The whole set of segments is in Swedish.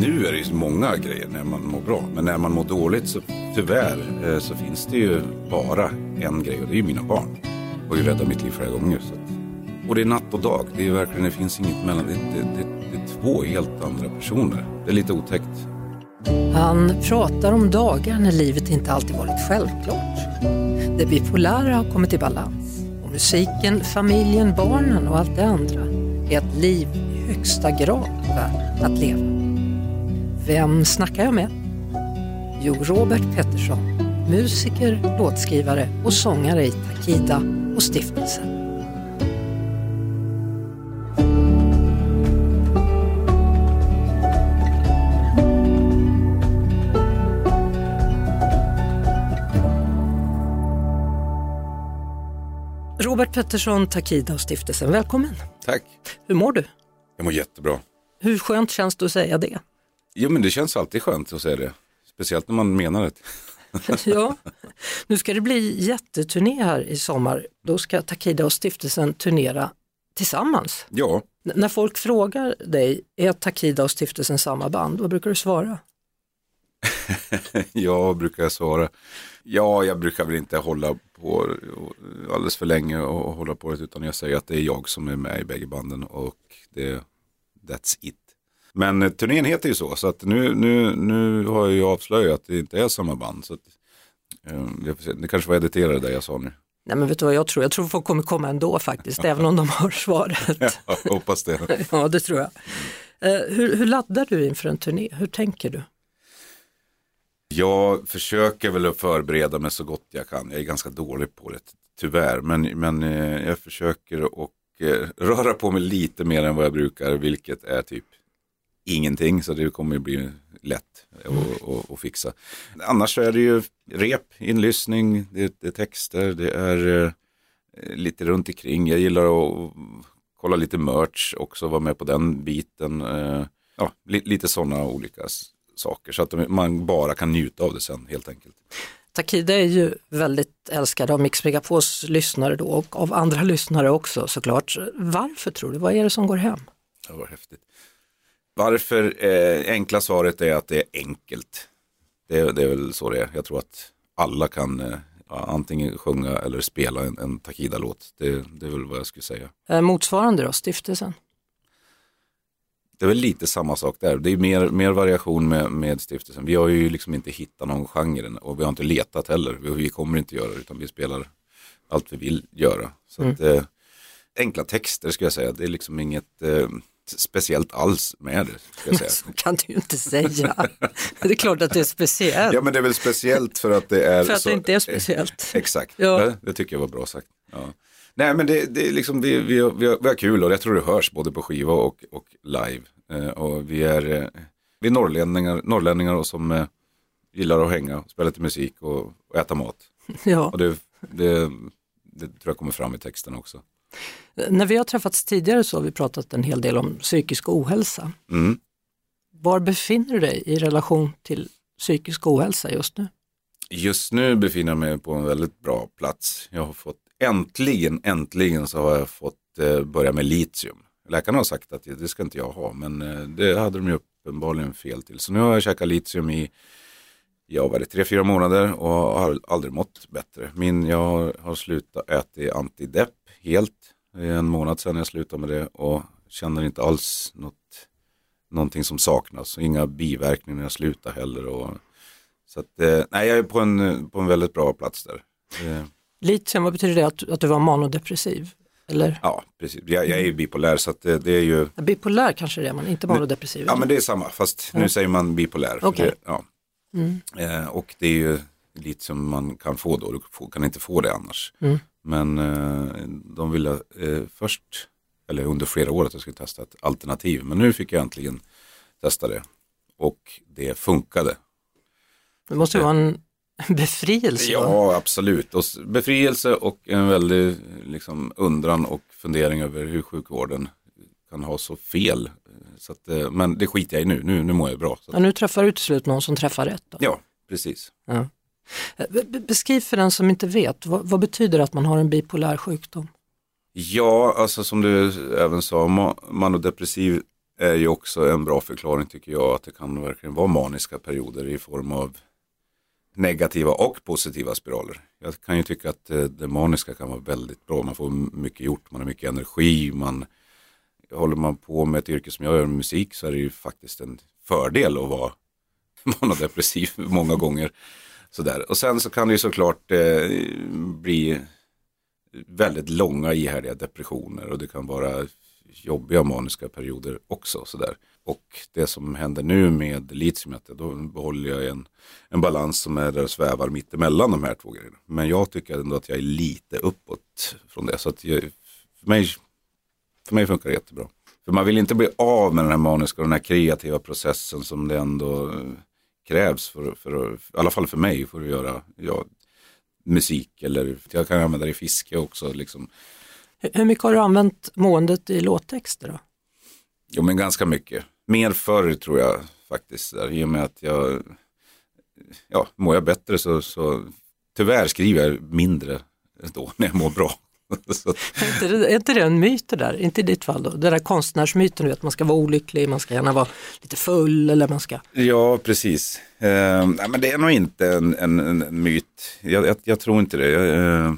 Nu är det ju så många grejer när man mår bra. Men när man mår dåligt så tyvärr eh, så finns det ju bara en grej och det är ju mina barn. Och ju räddat mitt liv flera gånger. Så att, och det är natt och dag. Det är verkligen, det finns inget mellan. Det, det, det, det är två helt andra personer. Det är lite otäckt. Han pratar om dagar när livet inte alltid varit självklart. Det bipolära har kommit i balans. Och musiken, familjen, barnen och allt det andra är ett liv i högsta grad värt att leva. Vem snackar jag med? Jo, Robert Pettersson, musiker, låtskrivare och sångare i Takida och Stiftelsen. Robert Pettersson, Takida och Stiftelsen, välkommen. Tack. Hur mår du? Jag mår jättebra. Hur skönt känns det att säga det? Jo men det känns alltid skönt att säga det. Speciellt när man menar det. ja, nu ska det bli jätteturné här i sommar. Då ska Takida och Stiftelsen turnera tillsammans. Ja, N- när folk frågar dig, är Takida och Stiftelsen samma band? Vad brukar du svara? jag brukar jag svara. Ja, jag brukar väl inte hålla på alldeles för länge och hålla på det utan jag säger att det är jag som är med i bägge banden och det, that's it. Men eh, turnén heter ju så, så att nu, nu, nu har jag ju avslöjat att det inte är samma band. Så att, eh, det kanske var editerade det jag sa nu. Nej men vet du vad jag tror? Jag tror folk kommer komma ändå faktiskt, även om de har svaret. Jag hoppas det. ja, det tror jag. Eh, hur, hur laddar du inför en turné? Hur tänker du? Jag försöker väl att förbereda mig så gott jag kan. Jag är ganska dålig på det, tyvärr. Men, men eh, jag försöker att eh, röra på mig lite mer än vad jag brukar, vilket är typ ingenting. Så det kommer ju bli lätt att- fixa. Annars så är det ju rep, inlyssning, det, är texter, det är eh, lite runt omkring. Jag gillar att kolla lite merch också, vara med på den biten. Eh, ja, li, lite sådana olika saker. Så att man bara kan njuta av det sen helt enkelt. Takida är ju väldigt älskad av Mix Megapols lyssnare då och av andra lyssnare också såklart. Varför tror du? Vad är det som går hem? Det var häftigt. Varför? Eh, enkla svaret är att det är enkelt. Det, det är väl så det är. Jag tror att alla kan eh, antingen sjunga eller spela en, en Takida-låt. Det, det är väl vad jag skulle säga. Eh, motsvarande då, stiftelsen? Det är väl lite samma sak där. Det är mer, mer variation med, med stiftelsen. Vi har ju liksom inte hittat någon genre och vi har inte letat heller. Vi, vi kommer inte göra det utan vi spelar allt vi vill göra. Så att, eh, enkla texter ska jag säga. Det är liksom inget eh, speciellt alls med det. Ska jag säga. Så kan du ju inte säga. det är klart att det är speciellt. Ja men det är väl speciellt för att det är För att så, det inte är speciellt. Exakt, Ja. ja. det tycker jag var bra sagt. Ja. Nej men det, det är liksom, vi, vi, vi, har, vi har kul och jag tror det hörs både på skiva och, och live. Eh, och vi är, eh, vi är norrlänningar, norrlänningar och som eh, gillar att hänga, spela lite musik och, och äta mat. Ja. Och det, det, det tror jag kommer fram i texten också. När vi har träffats tidigare så har vi pratat en hel del om psykisk ohälsa. Mm. Var befinner du dig i relation till psykisk ohälsa just nu? Just nu befinner jag mig på en väldigt bra plats. Jag har fått, äntligen, äntligen så har jag fått eh, börja med litium. Läkarna har sagt att det ska inte jag ha, men eh, det hade de ju uppenbarligen fel till. Så nu har jag käkat litium i, ja vad är det, tre, fyra månader och har aldrig mått bättre. Min, jag har, har slutat äta antidepp helt. Det är en månad sedan jag slutade med det och känner inte alls något, någonting som saknas. Inga biverkningar när jag slutar heller. Och, så att, eh, nej, jag är på en, på en väldigt bra plats där. Eh, Litium, vad betyder det? Att, att du var manodepressiv? Eller ja, precis. Jag, jag är ju bipolär så att det, det är ju, bipolär kanske det är man, inte manodepressiv? ja men det är samma, fast nu säger man bipolär. Okej. Det, ja. eh, och det är ju lite som man kan få då, du kan inte få det annars. Mm. Men eh, de ville eh, först, eller under flera år att jag skulle testa ett alternativ. Men nu fick jag äntligen testa det. Och det funkade. Det måste ju vara en befrielse? Ja, absolut. Och befrielse och en väldig liksom, undran och fundering över hur sjukvården kan ha så fel. Så att, eh, men det skiter jag i nu, nu, nu mår jag bra. Så Ja, att, nu träffar du till slut någon som träffar rätt. Då. ja, precis. Be- Eh, beskriv för den som inte vet, vad, vad betyder det att man har en bipolär sjukdom? Ja, alltså som du även sa, manodepressiv är ju också en bra förklaring tycker jag. Att det kan verkligen vara maniska perioder i form av negativa och positiva spiraler. Jag kan ju tycka att eh, det maniska kan vara väldigt bra. Man får mycket gjort, man har mycket energi. Man, håller man på med ett yrke som jag gör, musik, så är det ju faktiskt en fördel att vara manodepressiv många gånger. Sådär. Och sen så kan det ju såklart eh, bli väldigt långa ihärdiga depressioner och det kan vara jobbiga maniska perioder också. Sådär. Och det som händer nu med litium, då behåller jag en, en balans som är där och svävar mitt emellan de här två grejerna. Men jag tycker ändå att jag är lite uppåt från det. Så att jag, för, mig, för mig funkar det jättebra. För man vill inte bli av med den här maniska och den här kreativa processen som det ändå krävs för, för, i alla fall för mig, för att göra ja, musik eller jag kan använda det i fiske också. Liksom. Hur- Hur mycket har du använt måendet i låttexter? Då? Jo men ganska mycket. Mer förr tror jag faktiskt. Där, I och med att jag, ja, mår jag bättre så, så tyvärr skriver jag mindre då när jag mår bra. så, att- Är inte, det, är inte det en myt det där? Inte i ditt fall då? Den där konstnärsmyten, du vet, man ska vara olycklig, man ska gärna vara lite full eller man ska... ja, precis. Eh, nej, men det är nog inte en, en, en, myt. Jag, jag, jag tror inte det. Jag, eh,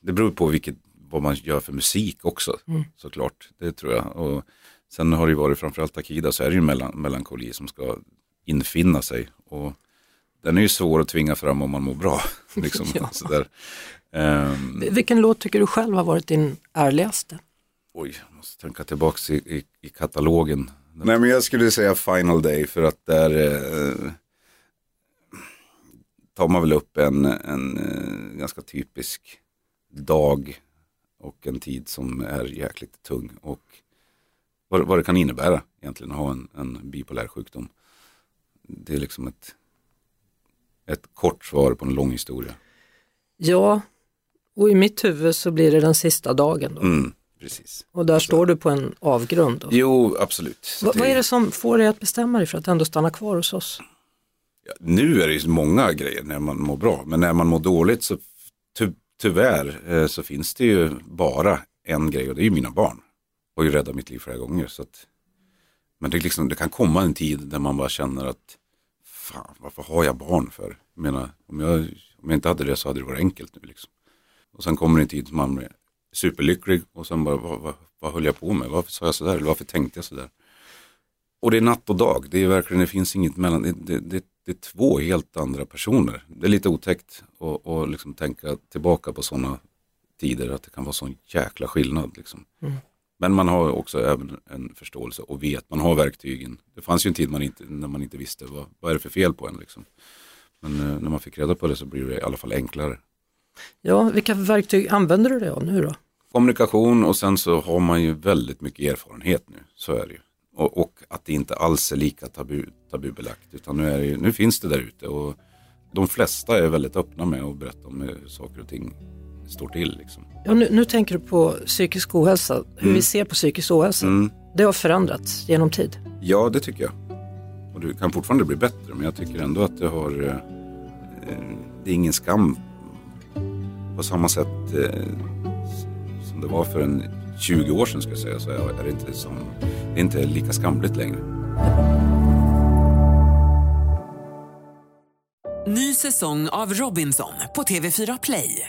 det beror på vilket, vad man gör för musik också, såklart. Det tror jag. Och sen har det ju varit framförallt Akida så är det ju melankoli som ska infinna sig. Och den är ju svår att tvinga fram om man mår bra. Liksom, Ja. sådär. Ehm, Vilken låt tycker du själv har varit din ärligaste? oj, jag måste tänka tillbaka i, i, i katalogen. Nej men jag skulle säga Final Day för att där eh, tar man väl upp en, en eh, ganska typisk dag och en tid som är jäkligt tung. Och vad, vad det kan innebära egentligen att ha en, en bipolär sjukdom. Det är liksom ett, ett kort svar på en lång historia. Ja, och i mitt huvud så blir det den sista dagen då. Mm, precis. Och där står du på en avgrund. Då. Jo, absolut. Va, det- vad är det som får dig att bestämma dig för att ändå stanna kvar hos oss? Ja, nu är det ju många grejer när man mår bra. Men när man mår dåligt så ty tyvärr eh, så finns det ju bara en grej och det är ju mina barn. Och ju räddat mitt liv flera gånger. Så att, men det, liksom, det kan komma en tid där man bara känner att fan varför har jag barn för? Jag menar, om, jag, om jag inte hade det så hade det varit enkelt nu liksom. Och sen kommer det en tid som man blir superlycklig och sen bara vad, vad, vad höll jag på med? Varför sa jag sådär? Eller varför tänkte jag sådär? Och det är natt och dag. Det är verkligen, det finns inget mellan. Det, det, det, det är två helt andra personer. Det är lite otäckt att och liksom tänka tillbaka på sådana tider. Att det kan vara sån jäkla skillnad. Liksom. Mm. Men man har också även en förståelse och vet, man har verktygen. Det fanns ju en tid man inte, när man inte visste vad, vad är det för fel på en. Liksom. Men eh, när man fick reda på det så blir det i alla fall enklare. Ja, vilka verktyg använder du dig av nu då? kommunikation och sen så har man ju väldigt mycket erfarenhet nu. Så är det ju. Och, och att det inte alls är lika tabu, tabubelagt. Utan nu, är det nu finns det där ute och de flesta är väldigt öppna med att berätta om hur saker och ting står till. Liksom. Ja, nu, nu tänker du på psykisk ohälsa, hur vi ser på psykisk ohälsa. Mm. Det har förändrats genom tid. Ja, det tycker jag. Och det kan fortfarande bli bättre, men jag tycker ändå att det har... Eh, det är ingen skam på samma sätt eh, som det var för en 20 år sedan, ska jag säga. Så är det inte, som, det är inte lika skamligt längre. Ny säsong av Robinson på TV4 Play.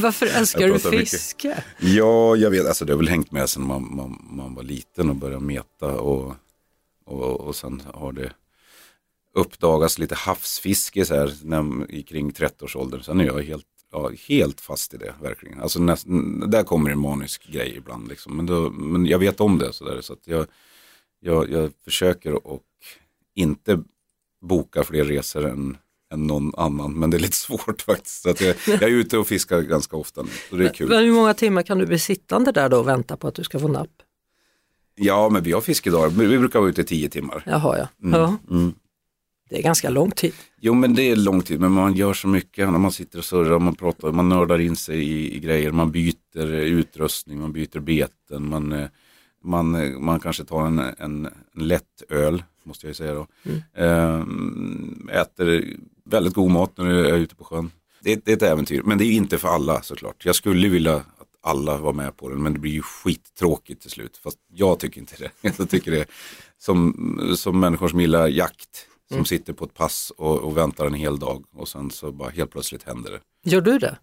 Varför älskar du pratar mycket. fiske? Ja, jag vet. Alltså det har väl hängt med sedan man, man, man var liten och började meta. Och, och, och sen har det uppdagats lite havsfiske så här, när, kring 30-årsåldern. Sen är jag helt, ja, helt fast i det verkligen. Alltså näst, där kommer en manisk grej ibland. Liksom. Men, då, men jag vet om det så, där, så att jag, jag, jag försöker och inte boka fler resor än, än någon annan. Men det är lite svårt faktiskt. Så att jag, jag är ute och fiskar ganska ofta nu. Så det är kul. Men hur många timmar kan du bli sittande där då och vänta på att du ska få napp? Ja, men vi har fiskedagar. Vi brukar vara ute i tio timmar. Jaha ja. Mm. ja. Mm. Det är ganska lång tid. Jo men det är lång tid, men man gör så mycket när man sitter och surrar, man pratar, man nördar in sig i, i grejer, man byter utrustning, man byter beten, man, eh, man, eh, man kanske tar en, en, en lätt öl, måste jag ju säga då. Ehm, äter väldigt god mat när jag är ute på sjön. Det, det är ett äventyr, men det är inte för alla såklart. Jag skulle vilja att alla var med på den, men det blir ju skittråkigt till slut. Fast jag tycker inte det. Jag tycker det som, som människor som gillar jakt, som sitter på ett pass och, och väntar en hel dag och sen så bara helt plötsligt händer det. Gör du det?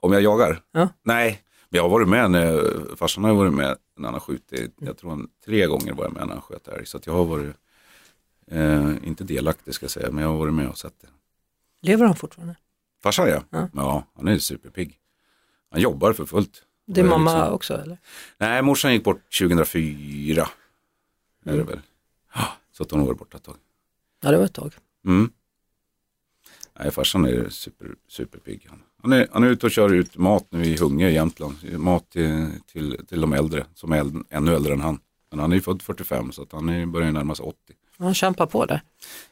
Om jag jagar? Ja. Nej, men jag har varit med när, farsan har varit med när han har skjutit, jag tror han tre gånger var jag med när han sköt älg. Så jag har varit, eh, inte delaktig ska jag säga, men jag har varit med och sett det. Lever han fortfarande? Farsan ja. Ja. ja, han är superpigg. Han jobbar för fullt. Det är Och mamma liksom- också eller? Nej, morsan gick bort 2004. Är det väl. Ja, Så att hon varit borta ett tag. Ja det var ett tag. Mm. Nej, farsan är super, superpigg. Han. Han, är, han är ute och kör ut mat nu i Hungö i Jämtland. Mat till, till, till de äldre, som är äldre, ännu äldre än han. Men han är ju född 45 så att han är, börjar närma sig 80. Han kämpar på där.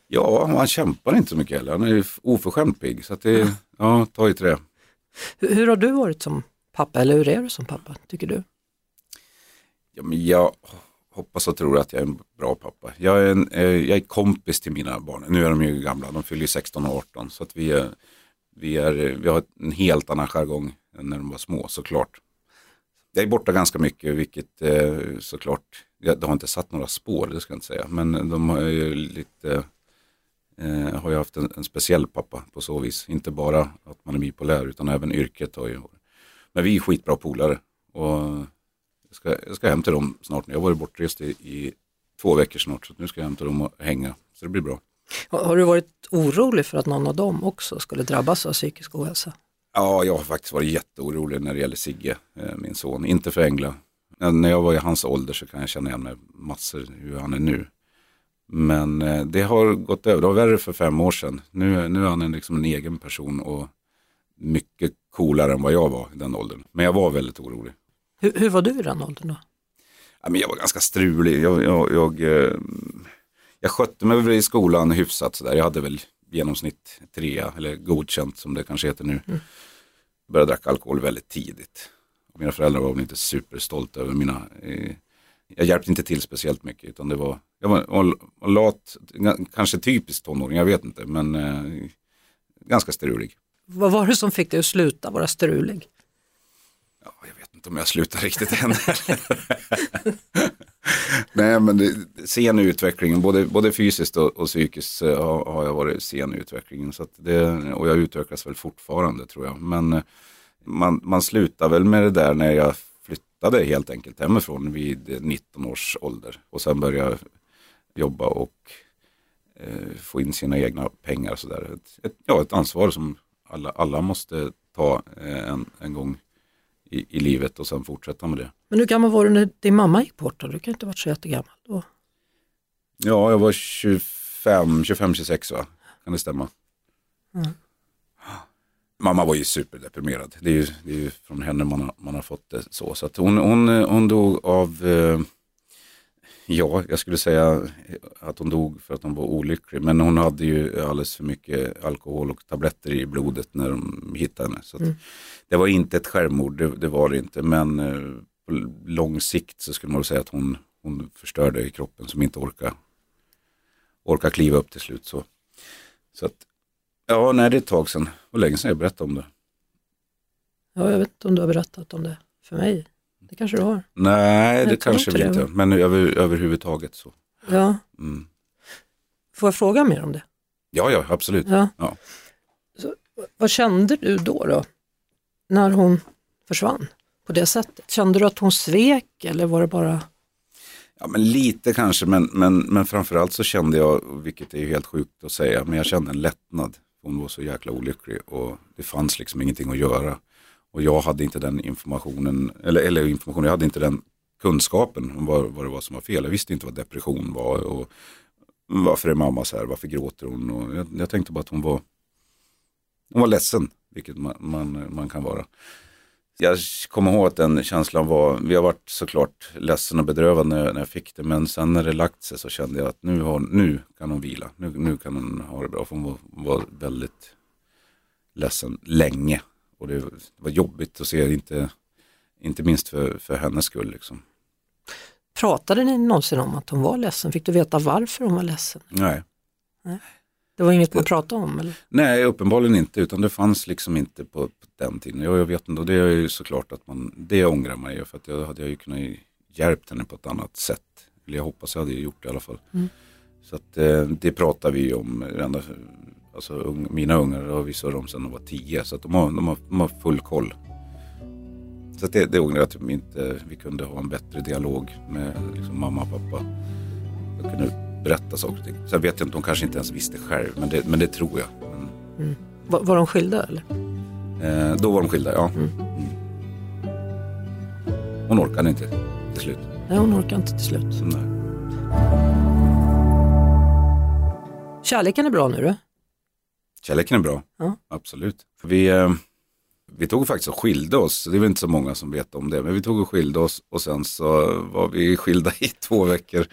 Ja, han kämpar inte så mycket heller. Han är oförskämt pigg. Så att det ja, ta i trä. Hur, hur har du varit som pappa eller hur är du som pappa tycker du? Ja, men jag hoppas och tror att jag är en bra pappa. Jag är, en, eh, jag är kompis till mina barn. Nu är de ju gamla, de fyller ju 16 och 18. Så att vi, är, vi, är, vi har en helt annan jargong än när de var små såklart. Jag är borta ganska mycket, vilket eh, såklart, jag, det har inte satt några spår, det ska jag inte säga. Men de har ju lite, eh, har ju haft en, en speciell pappa på så vis. Inte bara att man är bipolär utan även yrket har ju Men vi är skitbra polare. Och jag ska, jag ska hem till dem snart. Jag har varit bortrest i, i två veckor snart. Så nu ska jag hem till dem och hänga. Så det blir bra. Har du varit orolig för att någon av dem också skulle drabbas av psykisk ohälsa? Ja, jag har faktiskt varit jätteorolig när det gäller Sigge, eh, min son. Inte för Engla. När- jag var i hans ålder så kan jag känna igen mig massor hur han är nu. Men eh, det har gått över. Det var värre för fem år sedan. Nu, nu är han en, liksom en egen person och mycket coolare än vad jag var i den åldern. Men jag var väldigt orolig. Hur, hur var du i den åldern då? Ja, men jag var ganska strulig. Jag, jag, jag, eh, jag skötte mig i skolan hyfsat sådär. Jag hade väl genomsnitt trea, eller godkänt som det kanske heter nu. Började dricka alkohol väldigt tidigt. Och mina föräldrar var väl inte superstolta över mina... Eh, jag hjälpte inte till speciellt mycket utan det var... Jag var, lat, kanske typiskt tonåring, jag vet inte. Men eh, ganska strulig. Vad var det som fick dig att sluta vara strulig? Ja, jag vet inte om jag slutar riktigt än. Nej, men det, sen i utvecklingen, både, både fysiskt och, och psykiskt har, har jag varit sen i utvecklingen. Så att det, och jag utvecklas väl fortfarande tror jag. Men eh, man, man slutar väl med det där när jag flyttade helt enkelt hemifrån vid 19 års ålder. Och sen började jobba och eh, få in sina egna pengar. och Så där. Ett, ett, ja, ett ansvar som alla, alla måste ta eh, en, en gång i, i livet och sen fortsätta med det. Men hur gammal var du när din mamma gick bort? Då? Du kan inte ha varit så jättegammal då. Ja, jag var 25, 25-26 va? Kan det stämma? Mm. Mamma var ju superdeprimerad. Det är ju, det är ju från henne man har, man har fått det så. Så hon, hon, hon dog av, eh, ja, jag skulle säga att hon dog för att hon var olycklig. Men hon hade ju alldeles för mycket alkohol och tabletter i blodet när de hittade henne. Så att Det var inte ett självmord, det, det var det inte. Men eh, på lång sikt så skulle man säga att hon, hon förstörde i kroppen som inte orkar orkar kliva upp till slut. Så, så att, ja, nej det är ett tag sedan. Och länge sedan jag berättade om det. Ja, jag vet inte om du har berättat om det för mig. Det kanske du har. Nej, Jag det kanske vi inte? Men över, överhuvudtaget så. Ja. Mm. Får jag fråga mer om det? Ja, ja, absolut. Ja. Ja. Så, vad kände du då, då? När hon försvann på det sättet? Kände du att hon svek eller var det bara... Ja, men lite kanske, men, men, men framförallt så kände jag, vilket är helt sjukt att säga, men jag kände en lättnad. Hon var så jäkla olycklig och det fanns liksom ingenting att göra. Och jag hade inte den informationen, eller, eller informationen, jag hade inte den kunskapen om vad, vad det var som var fel. Jag visste inte vad depression var och varför är mamma så här, varför gråter hon? Och jag, jag tänkte bara att hon var, hon var ledsen, vilket man, man, man kan vara. Jag kommer ihåg att den känslan var, vi har varit såklart ledsen och bedrövad när, när jag fick det, men sen när det lagt sig så kände jag att nu, har, nu kan hon vila, nu, nu kan hon ha det bra, för hon var, var väldigt ledsen länge. Och det var jobbigt att se, inte, inte minst för, för hennes skull. Liksom. Pratade ni någonsin om att hon var ledsen? Fick du veta varför hon var ledsen? Nej. Det var inget man pratade om? Eller? Nej, uppenbarligen inte, utan det fanns liksom inte på, på den tiden. Jag, jag vet inte, och det är ju såklart att man, det ångrar man ju, för att jag hade jag ju kunnat hjälpt henne på ett annat sätt. Eller jag hoppas jag hade gjort det i alla fall. Mm. Så att eh, det pratar vi om, ända, alltså ung, mina ungar har vi surrat om sedan de var tio, så att de har, de har, de har full koll. Så det, det ångrar jag att vi inte vi kunde ha en bättre dialog med liksom, mamma och pappa. Jag kunde berätta saker och ting. Sen vet jag inte, de kanske inte ens visste själv, men det, men det tror jag. Men, Var, var de skilda eller? Eh, då var de skilda, ja. Mm. Mm. Hon orkade inte till slut. Nej, hon orkar inte till slut. Nej. Kärleken är bra nu du? Kärleken är bra, Ja. absolut. Vi, eh, vi tog faktiskt och skilde oss, det är väl inte så många som vet om det, men vi tog och skilde oss och sen så var vi skilda i två veckor.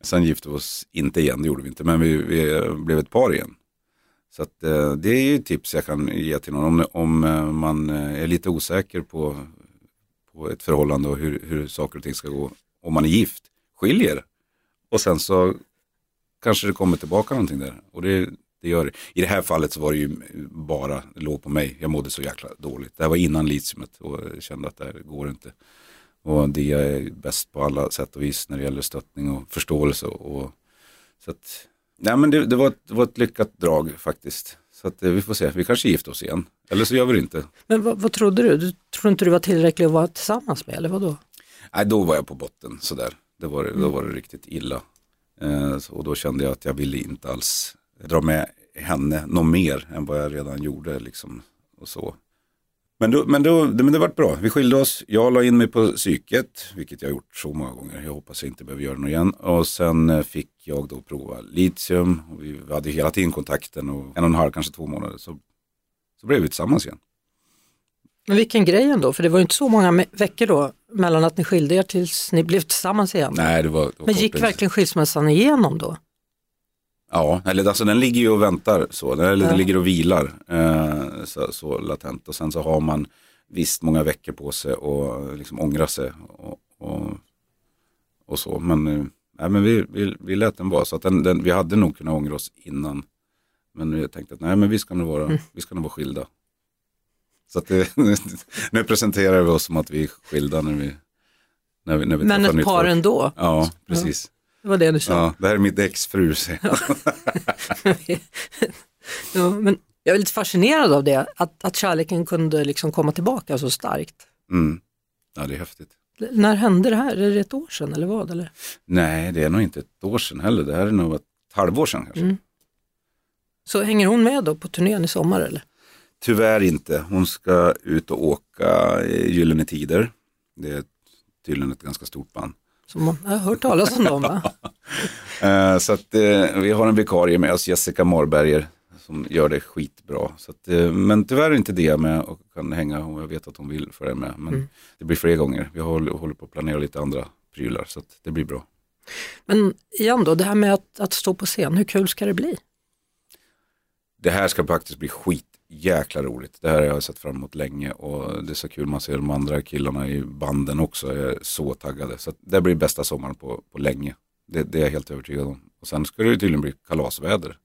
Sen gifte vi oss inte igen, det gjorde vi inte, men vi, vi eh, blev ett par igen. Så att, eh, det är ju tips jag kan ge till någon om, om man är lite osäker på, på ett förhållande och hur, hur saker och ting ska gå. Om man är gift, skiljer och sen så kanske det kommer tillbaka någonting där. Och det, det gör. I det här fallet så var det ju bara, låg på mig. Jag mådde så jäkla dåligt. Det här var innan litiumet och jag kände att det här går inte. Och det är bäst på alla sätt och vis när det gäller stöttning och förståelse. Och, så att, nej men det, det, var ett, det var ett lyckat drag faktiskt. Så att eh, vi får se, vi kanske gifter oss igen. Eller så gör vi det inte. Men vad, vad trodde du? Du trodde inte du var tillräcklig att vara tillsammans med eller vadå? Nej, då var jag på botten sådär. Det var, Då var det riktigt illa. Eh, och då kände jag att jag ville inte alls dra med henne något mer än vad jag redan gjorde. Liksom, och så. Men, då, men, då, men det var bra. Vi skilde oss. Jag la in mig på psyket, vilket jag gjort så många gånger. Jag hoppas jag inte behöver göra det igen. Och sen eh, fick jag då prova litium. Och vi hade hela tiden kontakten och en och en halv, kanske två månader. Så, så blev vi tillsammans igen. Men vilken grej ändå, för det var ju inte så många veckor då mellan att ni skilde er tills ni blev tillsammans igen. Nej, det var, det var Men gick verkligen skilsmässan igenom då? Ja, eller alltså den ligger ju och väntar så, den, eller Ja. den ligger och vilar eh, så, så latent och sen så har man visst många veckor på sig och liksom ångra sig och, och, och så. Men, eh, men vi, vi, vi lät den vara så att den, den, vi hade nog kunnat ångra oss innan. Men jag tänkte att nej men vi ska nog vara, Mm. vi ska nog vara skilda. Så att det, nu presenterar vi oss som att vi är skilda när vi, när vi, när vi Men ett par folk. ändå? Ja, precis. Det var det du sa? Ja, det här är mitt exfru. säger jag. Ja, men jag är lite fascinerad av det, att, att kärleken kunde liksom komma tillbaka så starkt. Mm. Ja, det är häftigt. L- När hände det här? Är det ett år sedan eller vad? Eller? Nej, det är nog inte ett år sedan heller. Det här är nog ett halvår sedan kanske. Mm. Så hänger hon med då på turnén i sommar eller? Tyvärr inte. Hon ska ut och åka i Gyllene Tider. Det är tydligen ett ganska stort band. Som jag har hört talas om dem va? Eh, så att eh, vi har en vikarie med oss, Jessica Marberger, som gör det skitbra. Så att, eh, men tyvärr är inte det med och kan hänga och jag vet att hon vill följa med. Men Mm. det blir fler gånger. Vi håller, håller på att planera lite andra prylar så att det blir bra. Men igen då, det här med att, att stå på scen, hur kul ska det bli? Det här ska faktiskt bli skit jäkla roligt. Det här har jag sett fram emot länge och det är så kul man ser de andra killarna i banden också är så taggade. Så det blir bästa sommaren på, på länge. Det, det är jag helt övertygad om. Och sen ska det ju tydligen bli kalasväder.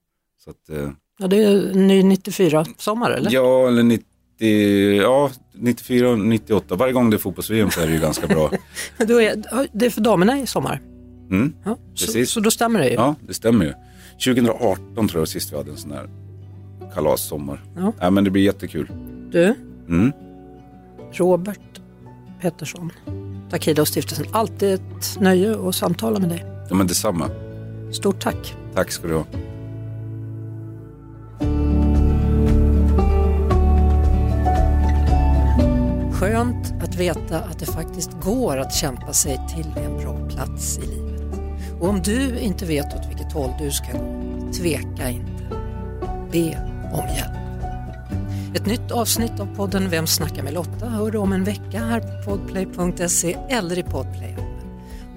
Så att, eh, Ja, det är ny 94-sommar eller? ja, eller 90, ja, 94 och 98. Varje gång det är fotbolls-VM så är det ju ganska bra. Är, det är för damerna i sommar? Mm. Ja, så, Precis. så då stämmer det ju. Ja, det stämmer ju. 2018 tror jag sist vi hade en sån här kalassommar. Ja. Ja, men det blir jättekul. Du, Mm. Robert Pettersson, Takida-stiftelsen. Alltid ett nöje att samtala med dig. Ja, men detsamma. Stort tack. Tack ska du ha. Skönt att veta att det faktiskt går att kämpa sig till en bra plats i livet. Och om du inte vet åt vilket håll du ska gå, tveka inte. Be om hjälp. Ett nytt avsnitt av podden Vem snackar med Lotta hör du om en vecka här på podplay.se eller i podplay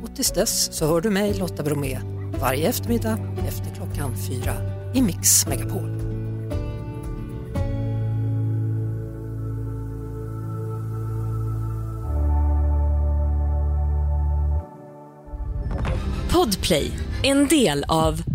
Och tills dess så hör du mig Lotta Bromé varje eftermiddag efter klockan fyra i Mix Megapol. Podplay, en del av